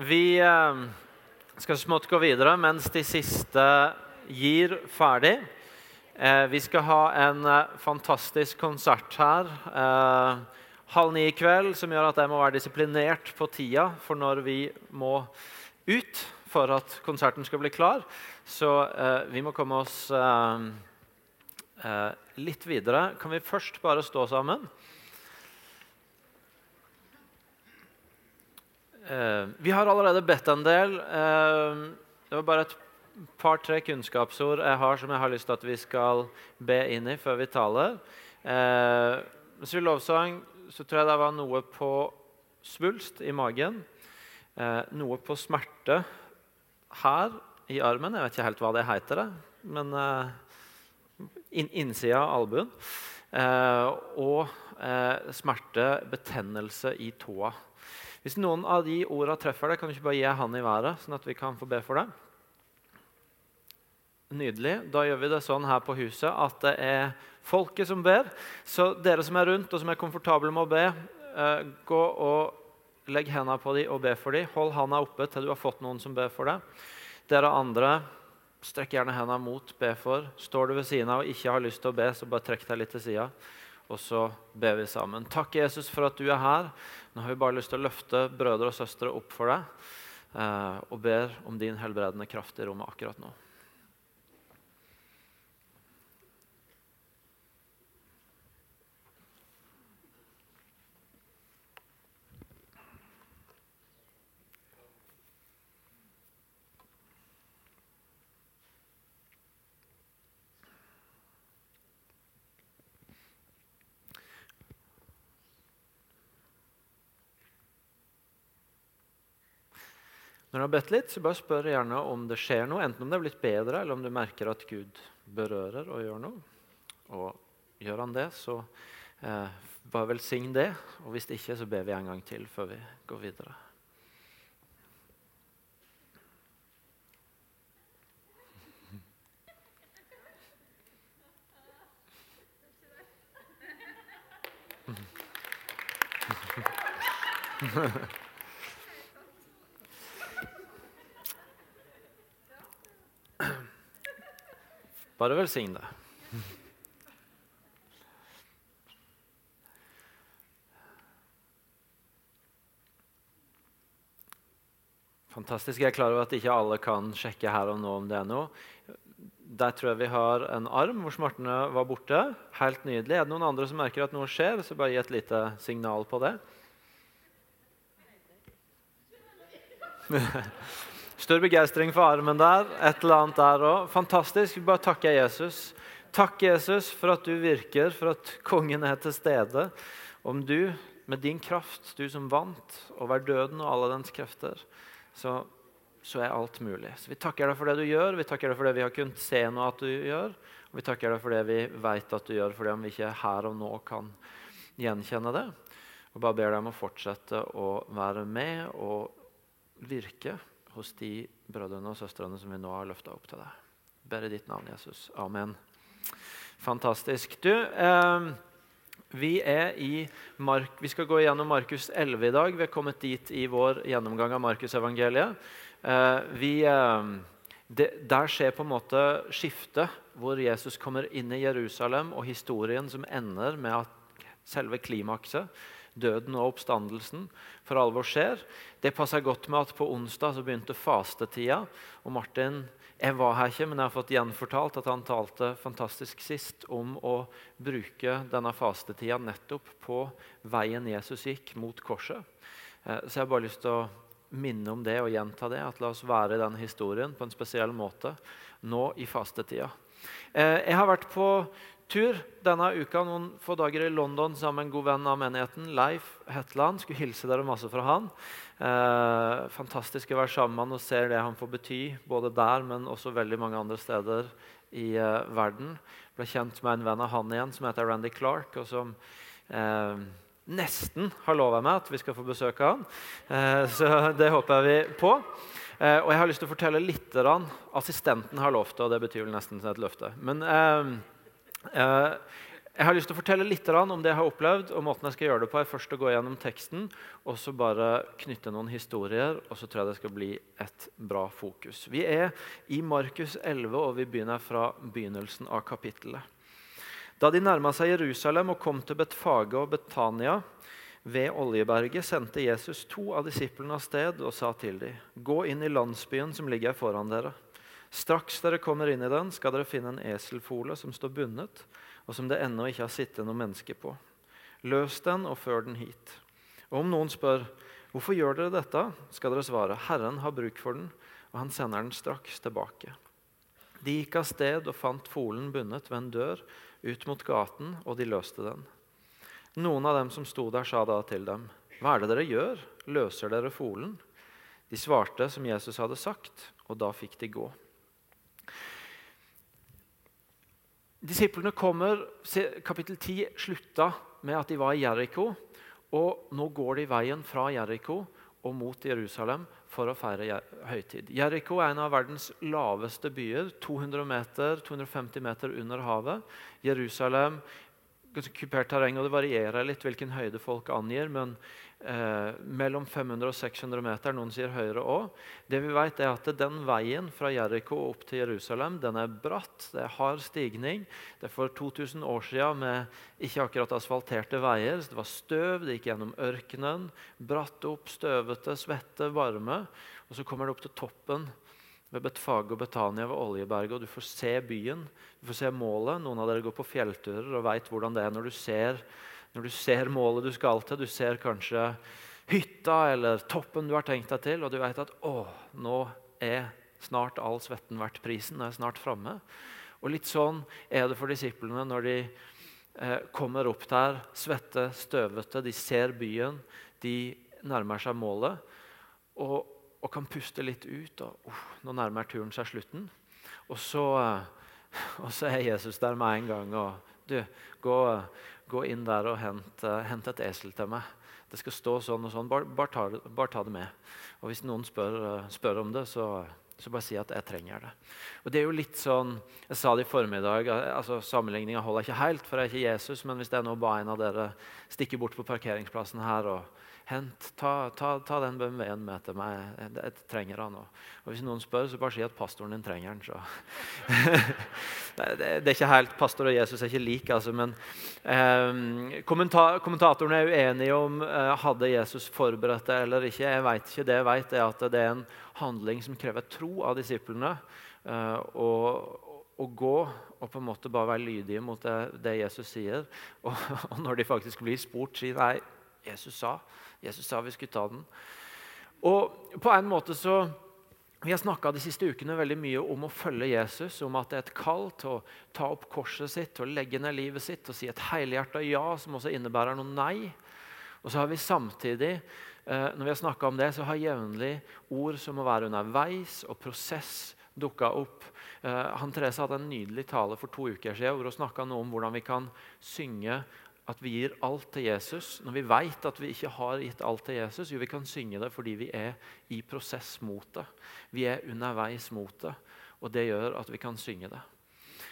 Vi eh, skal smått gå videre mens de siste gir ferdig. Eh, vi skal ha en eh, fantastisk konsert her halv ni i kveld som gjør at jeg må være disiplinert på tida for når vi må ut for at konserten skal bli klar. Så vi må komme oss litt videre. Kan vi først bare stå sammen? Vi har allerede bedt en del. Eh, det var bare et par-tre kunnskapsord jeg har som jeg har lyst til at vi skal be inn i før vi taler. Eh, mens vi lovsang, så tror jeg det var noe på svulst i magen. Eh, noe på smerte her i armen. Jeg vet ikke helt hva det heter, det. men eh, in innsida av albuen. Eh, og eh, smerte, betennelse i tåa. Hvis noen av de orda treffer deg, kan du ikke bare gi han i været, sånn at vi kan få be for deg? Nydelig. Da gjør vi det sånn her på huset at det er folket som ber. Så dere som er rundt og som er komfortable med å be, eh, gå og legg hendene på dem og be for dem. Hold handa oppe til du har fått noen som ber for deg. Dere andre, strekk gjerne hendene mot, be for. Står du ved siden av og ikke har lyst til å be, så bare trekk deg litt til sida. Og så ber vi sammen. Takk, Jesus, for at du er her. Nå har vi bare lyst til å løfte brødre og søstre opp for deg eh, og ber om din helbredende kraft i rommet akkurat nå. Når du har bedt litt, så bare spør gjerne om det skjer noe. Enten om det er blitt bedre, eller om du merker at Gud berører og gjør noe. Og gjør han det, så eh, bare velsign det. Og hvis ikke, så ber vi en gang til før vi går videre. Bare velsign det. Fantastisk. Jeg er klar over at ikke alle kan sjekke her og nå om det er noe. Der tror jeg vi har en arm hvor smertene var borte. Helt nydelig. Er det noen andre som merker at noe skjer, så bare gi et lite signal på det. Stor begeistring for armen der. Et eller annet der òg. Fantastisk. Vi bare takker Jesus. Takk, Jesus, for at du virker, for at kongen er til stede. Om du, med din kraft, du som vant over døden og alle dens krefter, så, så er alt mulig. Så Vi takker deg for det du gjør, vi takker deg for det vi har kunnet se nå at du gjør. Og vi takker deg for det vi vet at du gjør, for om vi ikke her og nå kan gjenkjenne det. Og bare ber deg om å fortsette å være med og virke hos de brødrene og søstrene som vi nå har løfta opp til deg. Ber i ditt navn, Jesus. Amen. Fantastisk. Du, eh, vi, vi skal gå gjennom Markus 11 i dag. Vi er kommet dit i vår gjennomgang av Markusevangeliet. Eh, eh, der skjer på en måte skiftet, hvor Jesus kommer inn i Jerusalem, og historien som ender med at selve klimakset døden og oppstandelsen for alvor skjer. Det passer godt med at på onsdag så begynte fastetida. Og Martin jeg var her ikke, men jeg har fått gjenfortalt at han talte fantastisk sist om å bruke denne fastetida nettopp på veien Jesus gikk mot korset. Eh, så jeg har bare lyst til å minne om det og gjenta det. At la oss være i den historien på en spesiell måte nå i fastetida. Eh, jeg har vært på tur denne uka noen få dager i London sammen med en god venn av menigheten, Leif Hetland. Skulle hilse dere masse fra han. Eh, fantastisk å være sammen med han og se det han får bety, både der, men også veldig mange andre steder i eh, verden. Ble kjent med en venn av han igjen som heter Randy Clark, og som eh, nesten har lova meg at vi skal få besøke han. Eh, så det håper jeg vi på. Eh, og jeg har lyst til å fortelle litt. Assistenten har lovt det, og det betyr vel nesten et løfte. Men eh, Jeg har lyst til å fortelle litt om det jeg har opplevd. og måten jeg skal gjøre det på er først å gå gjennom teksten og så bare knytte noen historier. og Så tror jeg det skal bli et bra fokus. Vi er i Markus 11, og vi begynner fra begynnelsen av kapittelet. Da de nærma seg Jerusalem og kom til Betfage og Betania ved Oljeberget, sendte Jesus to av disiplene av sted og sa til dem.: Gå inn i landsbyen som ligger foran dere. Straks dere kommer inn i den, skal dere finne en eselfole som står bundet og som det ennå ikke har sittet noe menneske på. Løs den og før den hit. Og om noen spør hvorfor gjør dere dette, skal dere svare Herren har bruk for den, og han sender den straks tilbake. De gikk av sted og fant folen bundet ved en dør ut mot gaten, og de løste den. Noen av dem som sto der, sa da til dem, Hva er det dere gjør? Løser dere folen? De svarte som Jesus hadde sagt, og da fikk de gå. Disiplene kommer, Kapittel 10 slutta med at de var i Jeriko. Og nå går de veien fra Jeriko og mot Jerusalem for å feire høytid. Jeriko er en av verdens laveste byer. 200 meter, 250 meter under havet. Jerusalem ganske kupert terreng, og det varierer litt hvilken høyde folk angir. men eh, mellom 500 og 600 meter. Noen sier høyere òg. Det vi vet er at Den veien fra Jeriko opp til Jerusalem den er bratt. Det er hard stigning. Det er for 2000 år siden med ikke akkurat asfalterte veier. Det var støv, det gikk gjennom ørkenen. Bratt opp, støvete, svette, varme. Og så kommer det opp til toppen ved Betfage og Betania ved Oljeberget, og du får se byen. Du får se målet. Noen av dere går på fjellturer og vet hvordan det er når du ser når du ser målet du skal til, du ser kanskje hytta eller toppen du har tenkt deg til, og du vet at å, nå er snart all svetten verdt prisen. Nå er jeg snart framme. Og litt sånn er det for disiplene når de eh, kommer opp der, svette, støvete. De ser byen, de nærmer seg målet og, og kan puste litt ut. og uh, Nå nærmer turen seg slutten. Og så, eh, og så, er Jesus der med en gang. og du, gå, gå inn der og hent, uh, hent, et esel til meg. Det skal stå sånn og sånn. Bare, bare, ta, bare ta, det med. Og hvis noen spør, uh, spør om det, så, så, bare si at jeg trenger det. Og det er jo litt sånn, Jeg sa det i formiddag, eh, altså sammenligninga holder ikke helt, for jeg er ikke Jesus. Men hvis det er nå bare en av dere stikker bort på parkeringsplassen her og Hent, ta, ta, ta den BMW-en med til meg. Jeg, trenger han også. Og Hvis noen spør, så bare si at pastoren din trenger den. Det, er ikke helt, Pastor og Jesus er ikke like, altså, men eh, kommenta kommentatorene er uenige om eh, hadde Jesus forberedt det eller ikke. Jeg vet ikke. Det jeg vet, er at det er en handling som krever tro av disiplene. Eh, å gå og på en måte bare være lydige mot det, det Jesus sier. Og, og, når de faktisk blir spurt, si nei, Jesus sa. Jesus sa vi skulle ta den. Og på en måte så Vi har snakka de siste ukene veldig mye om å følge Jesus, om at det er et kall til å ta opp korset sitt, og legge ned livet sitt og si et helhjerta ja, som også innebærer noe nei. Og så har vi samtidig eh, når vi har snakka om det, så har jevnlig ord som å være underveis og prosess dukka opp. Eh, han Therese hadde en nydelig tale for to uker siden hvor hun snakka om hvordan vi kan synge at vi gir alt til Jesus, når vi vet at vi ikke har gitt alt til Jesus, jo, vi kan synge det fordi vi er i prosess mot det. Vi er underveis mot det, og det gjør at vi kan synge det.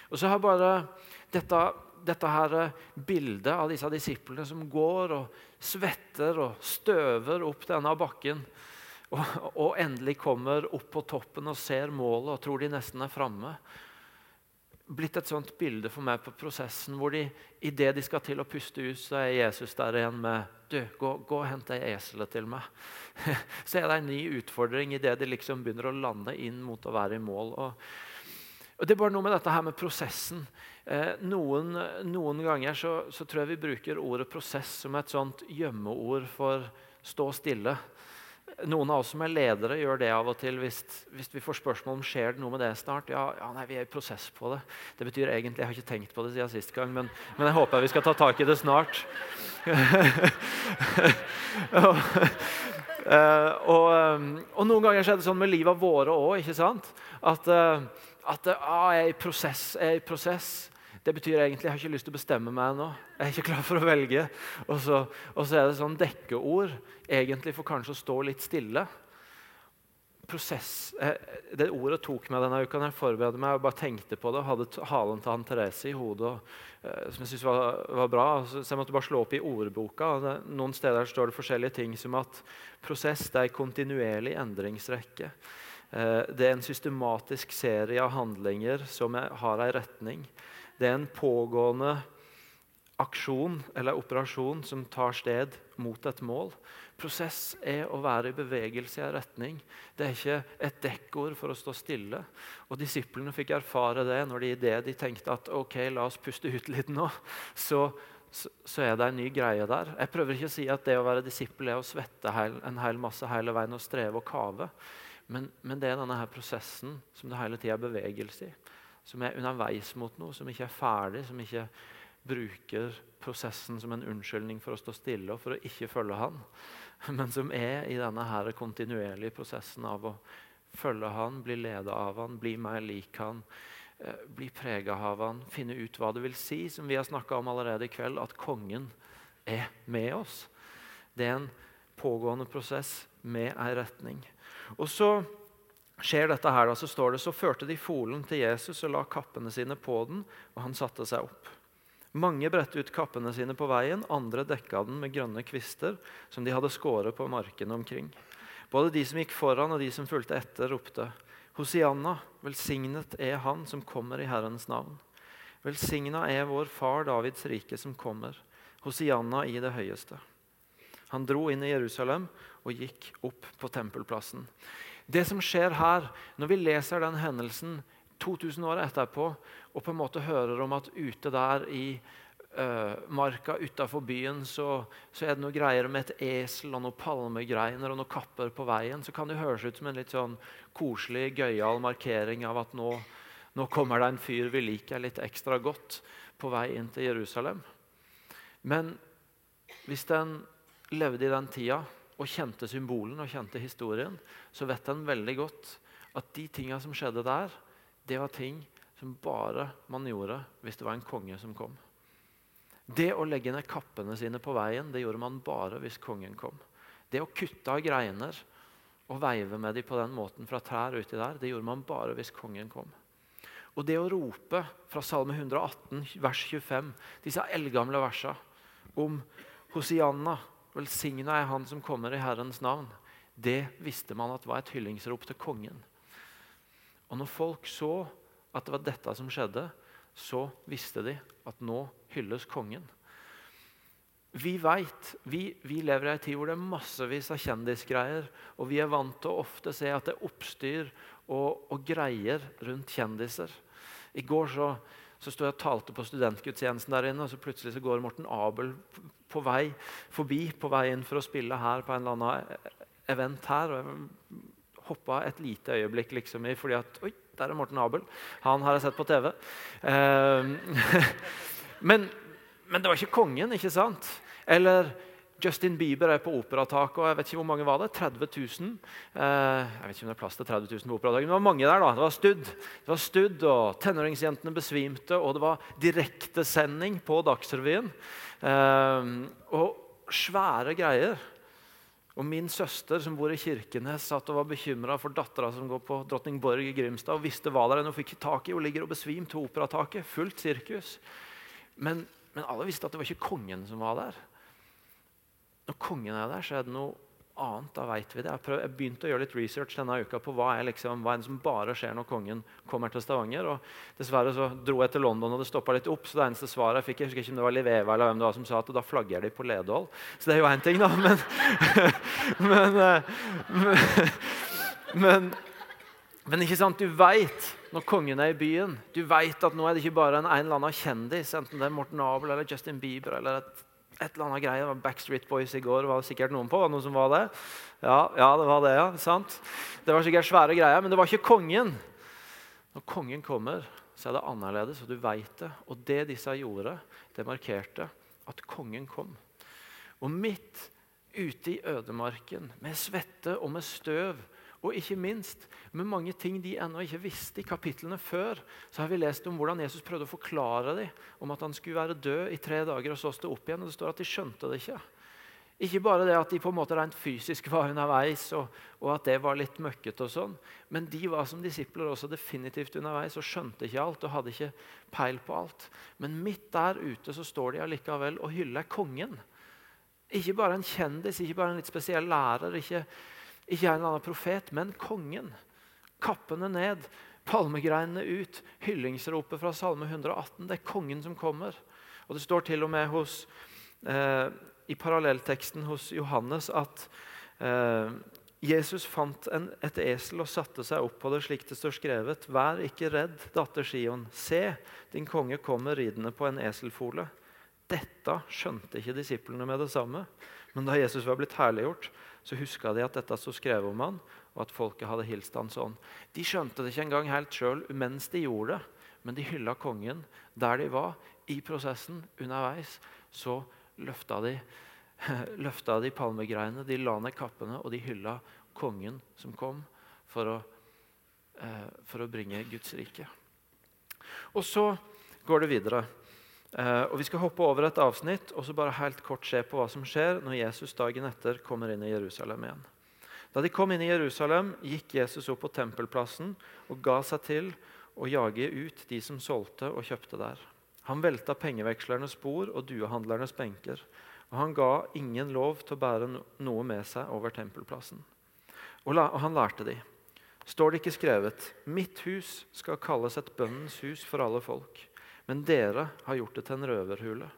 Og så har bare dette, dette her bildet av disse disiplene som går og svetter og støver opp denne bakken, og, og endelig kommer opp på toppen og ser målet og tror de nesten er framme blitt et sånt bilde for meg på prosessen hvor de, idet de skal til å puste ut, så er Jesus der igjen med du, gå, gå og hent det eselet til meg. så er det en ny utfordring idet de liksom begynner å lande inn mot å være i mål. Og, og Det er bare noe med dette her med prosessen. Eh, noen, noen, ganger så, så, tror jeg vi bruker ordet prosess som et sånt gjemmeord for stå stille. Noen av oss som er ledere, gjør det av og til hvis, hvis vi får spørsmål om skjer det noe med det snart. Ja, ja, nei, vi er i prosess på det. Det betyr egentlig, Jeg har ikke tenkt på det siden sist gang, men, men jeg håper vi skal ta tak i det snart. og, uh, og, og, noen ganger skjer det sånn med livet våre òg. At, sant? at uh, jeg er i prosess. Jeg er i prosess. Det betyr egentlig jeg har ikke lyst til å bestemme meg ennå. Jeg er ikke klar for å velge. Og så, og så er det sånn dekkeord egentlig for kanskje å stå litt stille. prosess eh, Det ordet tok meg denne uka jeg forberedte meg og bare tenkte på det. Hadde halen til han Therese i hodet, og, uh, som jeg syntes var, var, bra. Så, jeg måtte bare slå opp i ordboka. og Noen steder står det forskjellige ting som at prosess det er en kontinuerlig endringsrekke. Uh, det er en systematisk serie av handlinger som har en retning. Det er en pågående aksjon eller operasjon som tar sted mot et mål. Prosess er å være i bevegelse i en retning. Det er ikke et dekkord for å stå stille. Og Disiplene fikk erfare det når de i det de tenkte at ok, la oss puste ut litt nå, så, så, så, er det en ny greie der. Jeg prøver ikke å si at det å være disippel er å svette heil, en hel masse hele veien og streve og kave. Men, men det er denne her prosessen som det hele tida er bevegelse i. Som er underveis mot noe, som ikke er ferdig, som ikke bruker prosessen som en unnskyldning for å stå stille og for å ikke følge han men som er i denne her kontinuerlige prosessen av å følge han, bli ledet av han, bli mer lik han, eh, bli prega av han, finne ut hva det vil si, som vi har snakka om allerede i kveld, at kongen er med oss. Det er en pågående prosess med ei retning. Og så skjer dette her, så står det så førte de folen til Jesus og la kappene sine på den, og han satte seg opp. Mange bredte ut kappene sine på veien, andre dekka den med grønne kvister som de hadde skåret på markene omkring. Både de som gikk foran og de som fulgte etter, ropte Hosianna, velsignet er Han som kommer i Herrens navn. Velsigna er vår far Davids rike som kommer. Hosianna i det høyeste. Han dro inn i Jerusalem og gikk opp på tempelplassen. Det som skjer her, når vi leser den hendelsen 2000 år etterpå og på en måte hører om at ute der i uh, marka utafor byen så, så, er det noe greier med et esel og noen palmegreiner og noen kapper på veien, så kan det høres ut som en litt sånn koselig, gøyal markering av at nå, nå kommer det en fyr vi liker litt ekstra godt på vei inn til Jerusalem. Men hvis den levde i den tida og kjente symbolen og kjente historien, så vet en veldig godt at de tinga som skjedde der, det var ting som bare man gjorde hvis det var en konge som kom. Det å legge ned kappene sine på veien det gjorde man bare hvis kongen kom. Det å kutte av greiner og veive med dem på den måten fra trær uti der, det gjorde man bare hvis kongen kom. Og det å rope fra Salme 118, vers 25, disse eldgamle versene om Hosianna, velsigna er Han som kommer i Herrens navn, det visste man at var et hyllingsrop til kongen. Og når folk så at det var dette som skjedde, så visste de at nå hylles kongen. Vi vet, vi, vi lever i en tid hvor det er massevis av kjendisgreier. Og vi er vant til å ofte se at det er oppstyr og, og greier rundt kjendiser. I går så, så sto jeg og talte på studentgudstjenesten der inne, og så plutselig så går Morten Abel på vei forbi på vei inn for å spille her på en eller annen event her. og jeg hoppa et lite øyeblikk liksom i fordi at Oi, der er Morten Abel. Han har jeg sett på TV. Eh, men, men, det var ikke kongen, ikke sant? Eller Justin Bieber er på operataket, og jeg vet ikke hvor mange var det? 30 000? Eh, jeg vet ikke om det er plass til 30 000 på operataket, men det var mange der. da. Det var studd, det var studd og tenåringsjentene besvimte, og det var direktesending på Dagsrevyen. Eh, og svære greier. Og Min søster som bor i Kirkenes, satt og var bekymra for dattera som går på Drottningborg i Grimstad, og visste hva det er hun fikk tak i. Hun ligger og besvimt til operataket. Fullt sirkus. Men, men, alle visste at det var ikke kongen som var der. Når kongen er der, så er det noe annet. Da vet vi det. Jeg, prøv, jeg, begynte å gjøre litt research denne uka på hva er, liksom, hva er det som bare skjer når kongen kommer til Stavanger. og Dessverre så dro jeg til London, og det stoppa litt opp. så det eneste svaret jeg fikk, jeg husker ikke om det var Liveva eller hvem det var som sa at da flagger de på Ledål. Så det er jo én ting, da. Men, men, men, men, men ikke sant, du veit når kongen er i byen. Du veit at nå er det ikke bare en, en eller annen kjendis, enten det er Morten Abel eller Justin Bieber eller et et eller annet greie. Det var Backstreet Boys i går. var det sikkert noen på. Var det noen som var det? Ja, ja, det var det, ja. Sant? Det var sikkert svære greier, men det var ikke kongen. Når kongen kommer, så er det annerledes, og du veit det. Og det disse gjorde, det markerte at kongen kom. Og midt ute i ødemarken, med svette og med støv, og ikke minst med mange ting de ennå ikke visste. I kapitlene før så har vi lest om hvordan Jesus prøvde å forklare dem om at han skulle være død i tre dager og så stå opp igjen. og Det står at de skjønte det ikke. Ikke bare det at de på en måte rent fysisk var underveis, og, og at det var litt møkkete, og sånn, men de var som disipler også definitivt underveis og skjønte ikke alt og hadde ikke peil på alt. Men midt der ute så står de allikevel og hyller kongen. Ikke bare en kjendis, ikke bare en litt spesiell lærer, ikke, ikke en eller annen profet, men kongen. Kappene ned, palmegreinene ut, hyllingsropet fra Salme 118. Det er kongen som kommer. Og Det står til og med hos eh, i parallellteksten hos Johannes at eh, Jesus fant en, et esel og satte seg opp på det slik det står skrevet. Vær ikke redd, datter Sion. Se, din konge kommer ridende på en eselfole. Dette skjønte ikke disiplene med det samme. Men da Jesus var blitt herliggjort, så huska de at dette sto skrevet om han, og at folket hadde hilst han sånn. De skjønte det ikke engang helt sjøl mens de gjorde det, men de hylla kongen der de var, i prosessen, underveis. Så løfta de, løfta de palmegreiene, de la ned kappene, og de hylla kongen som kom for å, eh, for å bringe Guds rike. Og så går det videre. Eh, og Vi skal hoppe over et avsnitt og så bare helt kort se på hva som skjer når Jesus dagen etter kommer inn i Jerusalem igjen. Da de kom inn i Jerusalem, gikk Jesus opp på tempelplassen og ga seg til å jage ut de som solgte og kjøpte der. Han velta pengevekslernes bord og duehandlernes benker. Og han ga ingen lov til å bære noe med seg over tempelplassen. Og, han lærte de. Står det ikke skrevet:" Mitt hus skal kalles et bønnens hus for alle folk. Men dere har gjort det til en røverhule.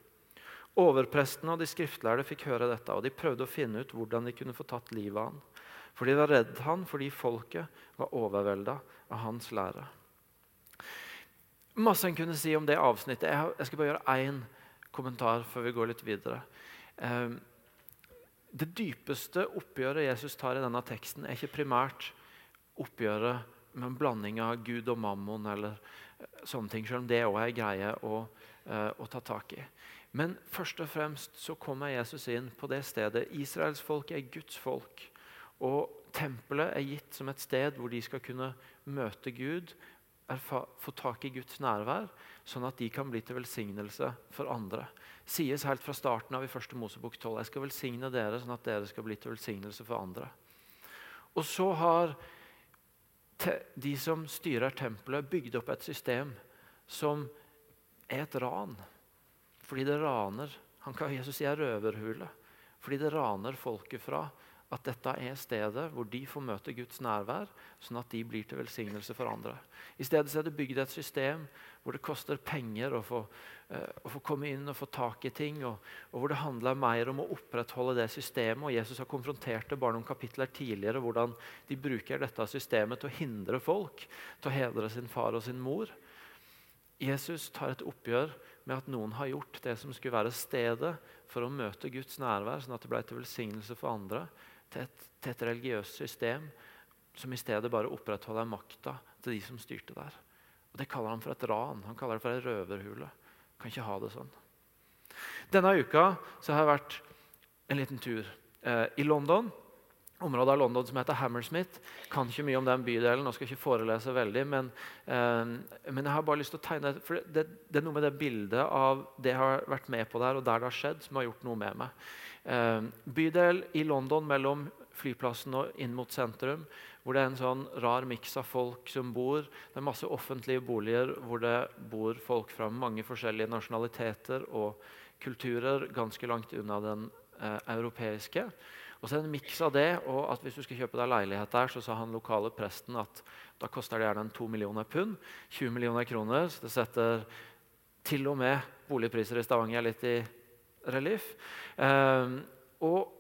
Overprestene og de skriftlærde fikk høre dette, og de prøvde å finne ut hvordan de kunne få tatt livet av han. For de var redd han fordi folket var overvelda av hans lære. Masse en kunne si om det avsnittet. Jeg skal bare gjøre én kommentar før vi går litt videre. Ehm, det dypeste oppgjøret Jesus tar i denne teksten, er ikke primært oppgjøret med en blanding av Gud og mammon eller sånne ting, selv om det òg er greie å, eh, å, ta tak i. Men først og fremst så kommer Jesus inn på det stedet. Israels folk er Guds folk. Og tempelet er gitt som et sted hvor de skal kunne møte Gud få tak i Guds nærvær, sånn at de kan bli til velsignelse for andre. sies helt fra starten av i 1. Mosebok 12. Jeg skal velsigne dere, sånn at dere skal bli til velsignelse for andre. Og så har de som styrer tempelet, bygd opp et system som er et ran. Fordi det raner Han kan Jesus si er røverhule. Fordi det raner folket fra at dette er stedet hvor de får møte Guds nærvær, sånn at de blir til velsignelse for andre. I stedet er det bygd et system hvor det koster penger å få, uh, å få komme inn og få tak i ting, og, og, hvor det handler mer om å opprettholde det systemet. og Jesus har konfrontert det bare noen kapitler tidligere, hvordan de bruker dette systemet til å hindre folk til å hedre sin far og sin mor. Jesus tar et oppgjør med at noen har gjort det som skulle være stedet for å møte Guds nærvær, sånn at det ble til velsignelse for andre til et, til et religiøst system som i stedet bare opprettholder makta til de som styrte der. Og Det kaller han for et ran. Han kaller det for ei røverhule. Kan ikke ha det sånn. Denne uka så har jeg vært en liten tur eh, i London. Området av London som heter Hammersmith. Kan ikke mye om den bydelen og skal ikke forelese veldig. Men, eh, men jeg har bare lyst til å tegne for det, det, er noe med det bildet av det jeg har vært med på der, og der det har skjedd, som har gjort noe med meg. Eh, bydel i London mellom flyplassen og inn mot sentrum, hvor det er en sånn rar miks av folk som bor. Det er masse offentlige boliger hvor det bor folk fra mange forskjellige nasjonaliteter og kulturer ganske langt unna den eh, europeiske. Og så er det en miks av det, og at Hvis du skal kjøpe deg leilighet der, så sa han lokale presten at da koster det gjerne en to millioner pund. 20 millioner kroner. Så det setter til og med boligpriser i Stavanger litt i relief. Eh, og,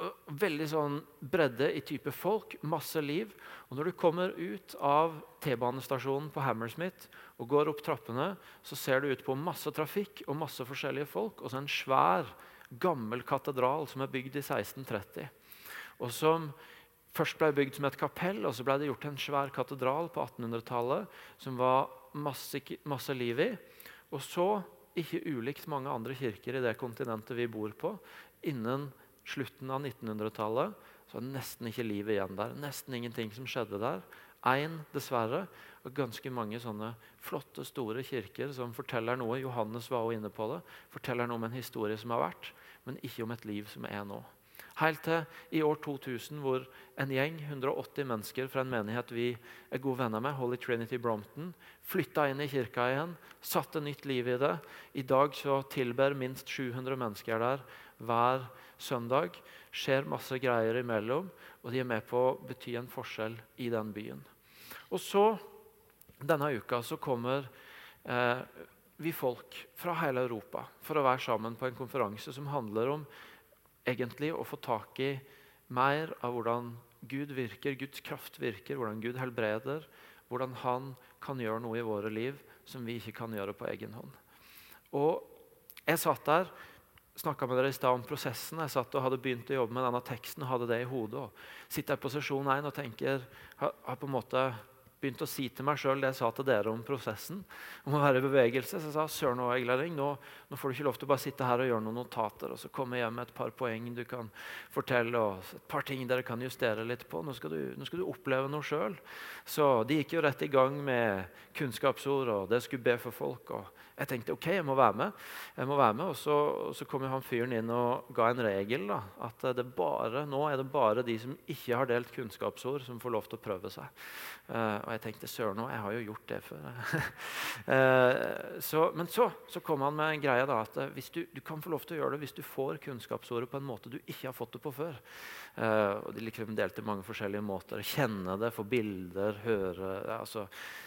og, veldig sånn bredde i type folk, masse liv. Og når du kommer ut av T-banestasjonen på Hammersmith og går opp trappene, så ser du ut på masse trafikk og masse forskjellige folk, og så en svær, gammel katedral som er bygd i 1630. Og som først ble bygd som et kapell, og så ble det gjort en svær katedral på 1800-tallet som var masse, masse liv i. Og så ikke ulikt mange andre kirker i det kontinentet vi bor på. Innen slutten av 1900-tallet så var det nesten ikke liv igjen der. Nesten ingenting som skjedde der. Én, dessverre, og ganske mange sånne flotte, store kirker som forteller noe. Johannes var også inne på det. Forteller noe om en historie som har vært. men ikke om et liv som er nå. Helt til i år 2000, hvor en gjeng, 180 mennesker fra en menighet vi er gode venner med, Holy Trinity Brompton, flytta inn i kirka igjen, satte nytt liv i det. I dag så tilber minst 700 mennesker der hver søndag. Skjer masse greier imellom, og de er med på å bety en forskjell i den byen. Og så, denne uka, så kommer eh, vi folk fra hele Europa for å være sammen på en konferanse som handler om egentlig å få tak i mer av hvordan Gud virker, Guds kraft virker, hvordan Gud helbreder, hvordan Han kan gjøre noe i våre liv som vi ikke kan gjøre på egen hånd. Og Jeg satt der, snakka med dere i stad om prosessen. Jeg satt og hadde begynt å jobbe med denne teksten og hadde det i hodet. og Sitter på sesjon én og tenker, har, har på en måte begynt å si til meg sjøl det jeg sa til dere om prosessen. om å være i bevegelse. Så jeg sa søren og Eglaring, nå, nå, får du ikke lov til å bare sitte her og gjøre noen notater og så komme hjem med et par poeng du kan fortelle og et par ting dere kan justere litt på. Nå skal du, nå skal du oppleve noe sjøl. Så de gikk jo rett i gang med kunnskapsord og det skulle be for folk. og jeg tenkte ok, jeg må være med. Jeg må være med. Og så, så kom han fyren inn og ga en regel. da, At det bare, nå er det bare de som ikke har delt kunnskapsord, som får lov til å prøve seg. Uh, og jeg tenkte søren òg, jeg har jo gjort det før. uh, så, men så, så, kom han med en greie da, at hvis du, du, kan få lov til å gjøre det hvis du får kunnskapsordet på en måte du ikke har fått det på før. Uh, og De liksom delte mange forskjellige måter. Kjenne det, få bilder, høre, altså,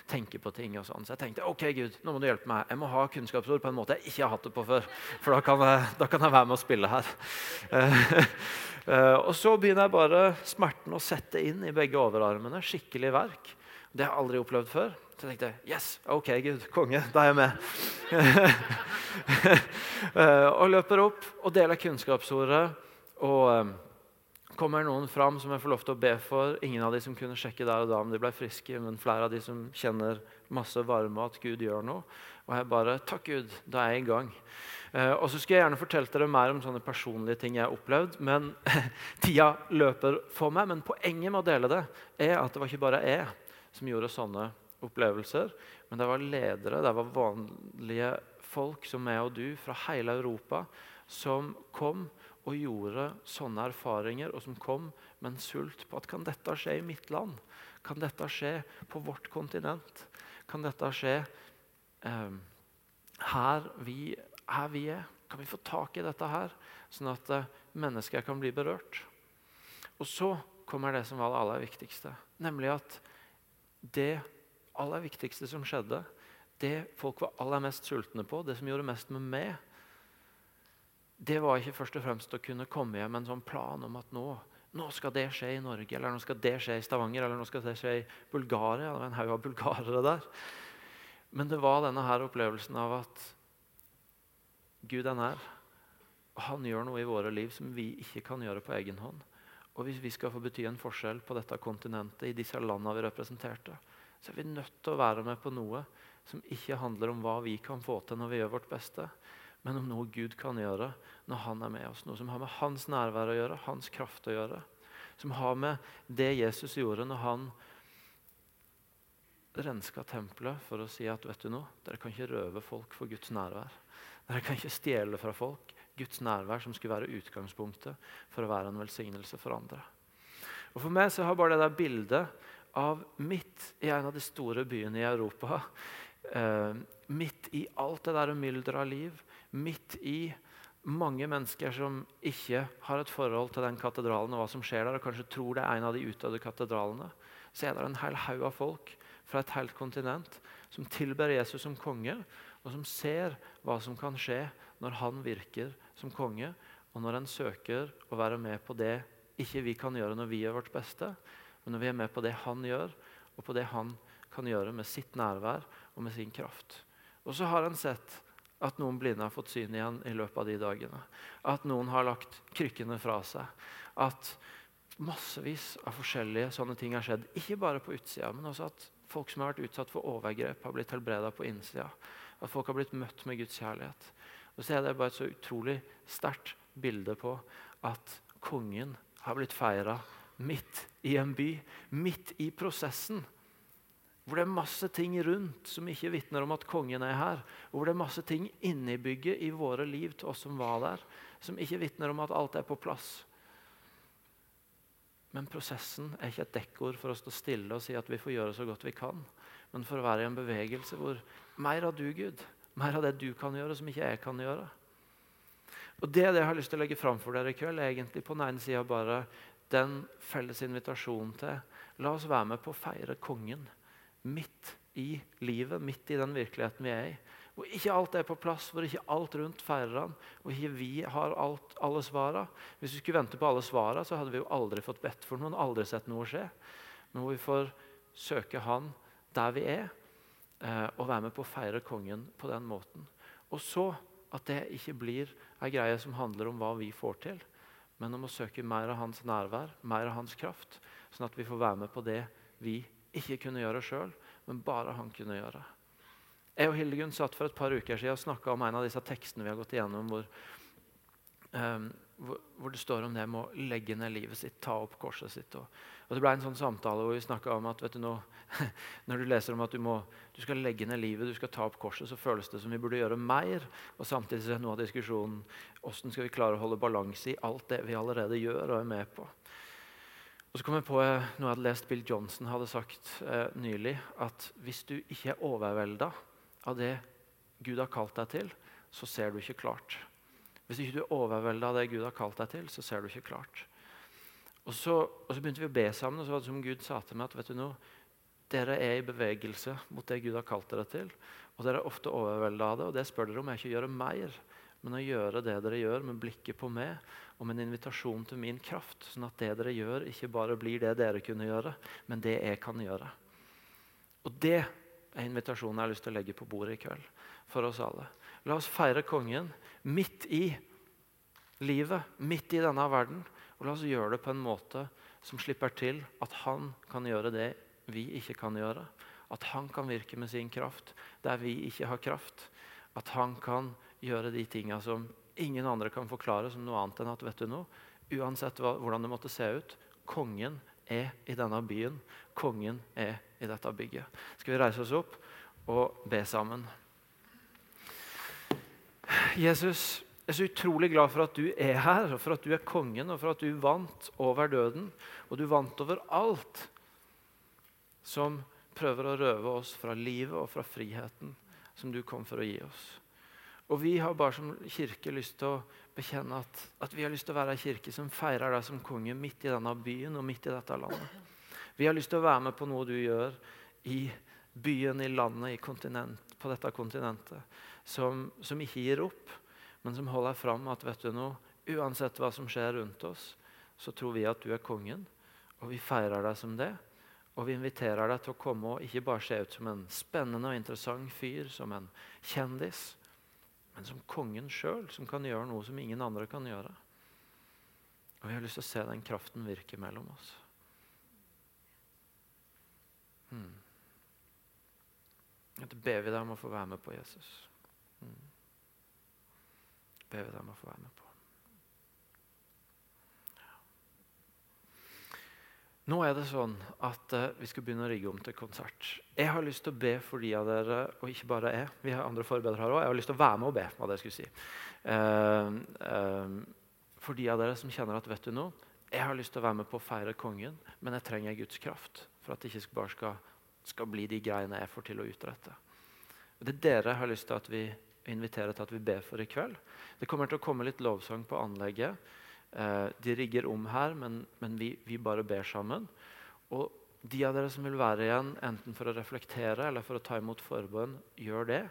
tenke på ting. og sånn. Så jeg tenkte ok Gud, nå må du hjelpe meg. Jeg må ha kunnskapsord på en måte jeg ikke har hatt det på før. For da kan jeg, da kan jeg være med å spille her. Og så begynner jeg bare smerten å sette inn i begge overarmene. Skikkelig verk. Det har jeg aldri opplevd før. Så jeg tenkte yes, ok, Gud, konge, da er jeg med. og løper opp og deler kunnskapsordet. og kommer noen fram som jeg får lov til å be for. Ingen av de som kunne sjekke der og da om de ble friske, men flere av de som kjenner masse varme, at Gud gjør noe. Og jeg bare Takk, Gud, da er jeg i gang. Uh, og så skulle jeg gjerne fortalt dere mer om sånne personlige ting jeg har opplevd. men Tida løper for meg. Men poenget med å dele det er at det var ikke bare jeg som gjorde sånne opplevelser. Men det var ledere, det var vanlige folk som meg og du fra hele Europa som kom og gjorde sånne erfaringer, og som kom med en sult på at kan dette skje i mitt land? Kan dette skje på vårt kontinent? Kan dette skje eh, her, vi, her, vi, er? Kan vi få tak i dette her, sånn at eh, mennesker kan bli berørt? Og så kommer det som var det aller viktigste, nemlig at det aller viktigste som skjedde, det folk var aller mest sultne på, det som gjorde mest med meg, det var ikke først og fremst å kunne komme hjem med en sånn plan om at nå, nå, skal det skje i Norge, eller nå skal det skje i Stavanger, eller nå skal det skje i Bulgaria. Det var en haug av bulgarere der. Men det var denne her opplevelsen av at Gud er nær. Han gjør noe i våre liv som vi ikke kan gjøre på egen hånd. Og hvis vi skal få bety en forskjell på dette kontinentet, i disse landene vi representerte, så er vi nødt til å være med på noe som ikke handler om hva vi kan få til når vi gjør vårt beste, men om noe Gud kan gjøre når han er med oss. Noe som har med hans nærvær å gjøre, hans kraft å gjøre. Som har med det Jesus gjorde når han renska tempelet for å si at vet du noe, dere kan ikke røve folk for Guds nærvær. Dere kan ikke stjele fra folk Guds nærvær, som skulle være utgangspunktet for å være en velsignelse for andre. Og For meg så har bare det der bildet av midt i en av de store byene i Europa, eh, midt i alt det der mylderet av liv, midt i mange mennesker som ikke har et forhold til den katedralen og hva som skjer der, og kanskje tror det er en av de utdødde katedralene, så er det en hel haug av folk fra et helt kontinent som tilber Jesus som konge, og som ser hva som kan skje når han virker som konge, og når en søker å være med på det ikke vi kan gjøre når vi gjør vårt beste, men når vi er med på det han gjør, og på det han kan gjøre med sitt nærvær og med sin kraft. Og så har en sett at noen blinde har fått syn igjen i løpet av de dagene. At noen har lagt krykkene fra seg. At massevis av forskjellige sånne ting har skjedd. Ikke bare på utsida, men også at folk som har vært utsatt for overgrep, har blitt helbreda på innsida. At folk har blitt møtt med Guds kjærlighet. Og så er det bare et så utrolig sterkt bilde på at kongen har blitt feira midt i en by, midt i prosessen hvor det er masse ting rundt som ikke vitner om at kongen er her. Hvor det er masse ting inni bygget i våre liv til oss som var der, som ikke vitner om at alt er på plass. Men prosessen er ikke et dekkord for å stå stille og si at vi får gjøre så godt vi kan, men for å være i en bevegelse hvor mer av du, Gud, mer av det du kan gjøre, som ikke jeg kan gjøre. Og Det det jeg har lyst til å legge fram for dere i kveld, er egentlig på den ene sida bare den felles invitasjonen til La oss være med på å feire kongen midt i livet, midt i den virkeligheten vi er i. Hvor ikke alt er på plass, hvor ikke alt rundt feirer han, hvor ikke vi har alt, alle svara. Hvis vi skulle vente på alle svara, så hadde vi jo aldri fått bedt for noen, aldri sett noe skje. Men hvor vi får søke Han der vi er, eh, og være med på å feire kongen på den måten. Og så at det ikke blir ei greie som handler om hva vi får til, men om å søke mer av hans nærvær, mer av hans kraft, sånn at vi får være med på det vi ikke kunne gjøre sjøl, men bare han kunne gjøre. Jeg og Hildegunn satt for et par uker siden og snakka om en av disse tekstene vi har gått igjennom, hvor, um, hvor, hvor, det står om det med å legge ned livet sitt, ta opp korset sitt. Og, og Det ble en sånn samtale hvor vi snakka om at du, nå, når du leser om at du, må, du, skal legge ned livet, du skal ta opp korset, så føles det som vi burde gjøre mer. Og Samtidig er noe av diskusjonen hvordan skal vi klare å holde balanse i alt det vi allerede gjør og er med på. Og så kom jeg på noe jeg hadde lest Bill Johnson hadde sagt eh, nylig. At hvis du ikke er overvelda av det Gud har kalt deg til, så ser du ikke klart. Hvis ikke du er overvelda av det Gud har kalt deg til, så ser du ikke klart. Og så, og så, begynte vi å be sammen, og så var det som Gud sa til meg at vet du noe, dere er i bevegelse mot det Gud har kalt dere til. Og dere er ofte overvelda av det, og det spør dere om jeg ikke gjør mer men å gjøre det dere gjør, med blikket på meg og med en invitasjon til min kraft. Sånn at det dere gjør, ikke bare blir det dere kunne gjøre, men det jeg kan gjøre. Og Det er invitasjonen jeg har lyst til å legge på bordet i kveld for oss alle. La oss feire kongen midt i livet, midt i denne verden. Og la oss gjøre det på en måte som slipper til at han kan gjøre det vi ikke kan gjøre. At han kan virke med sin kraft der vi ikke har kraft. At han kan gjøre de tinga som ingen andre kan forklare som noe annet enn at vet du noe, uansett hva, hvordan det måtte se ut, kongen er i denne byen. Kongen er i dette bygget. Skal vi reise oss opp og be sammen? Jesus, jeg er så utrolig glad for at du er her, og for at du er kongen, og for at du vant over døden. Og du vant over alt som prøver å røve oss fra livet og fra friheten som du kom for å gi oss. Og vi har bare som kirke lyst til å bekjenne at, at vi har lyst til å være en kirke som feirer deg som konge midt i denne byen og midt i dette landet. Vi har lyst til å være med på noe du gjør i byen, i landet, i på dette kontinentet. Som, som, ikke gir opp, men som holder fram at vet du noe, uansett hva som skjer rundt oss, så tror vi at du er kongen, og vi feirer deg som det. Og vi inviterer deg til å komme og ikke bare se ut som en spennende og interessant fyr, som en kjendis, men som kongen sjøl, som kan gjøre noe som ingen andre kan gjøre. Og vi har lyst til å se den kraften virke mellom oss. Hmm. Dette ber vi deg om å få være med på, Jesus. Hmm. ber vi deg om å få være med på. Nå er det sånn at uh, vi skal begynne å rigge om til konsert. Jeg har lyst til å be for de av dere, og ikke bare jeg. Vi har andre forbedrere her også. Jeg har lyst til å være med og be. hva det skulle si. Uh, uh, for de av dere som kjenner at vet du noe, jeg har lyst til å være med på å feire kongen, men jeg trenger Guds kraft for at det ikke bare skal, skal bli de greiene jeg får til å utrette. Det er dere jeg har lyst til at vi inviterer til at vi ber for i kveld. Det kommer til å komme litt lovsang på anlegget. Eh, de rigger om her, men, men vi, vi, bare ber sammen. Og de av dere som vil være igjen, enten for å reflektere eller for å ta imot forbønn, gjør det.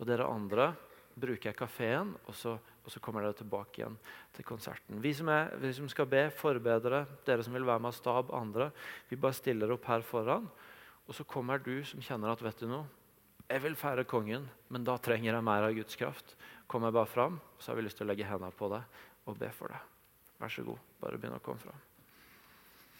Og dere andre bruker kafeen, og og så kommer dere tilbake igjen til konserten. Vi som, er, vi som skal be, forbedre dere som vil være med av stab, andre, vi bare stiller opp her foran. Og så kommer du som kjenner at vet du noe, jeg vil feire kongen, men da trenger jeg mer av Guds kraft. Kommer jeg bare fram, så har vi lyst til å legge hendene på deg og be for deg. Vær så god, bare begynn å komme fram.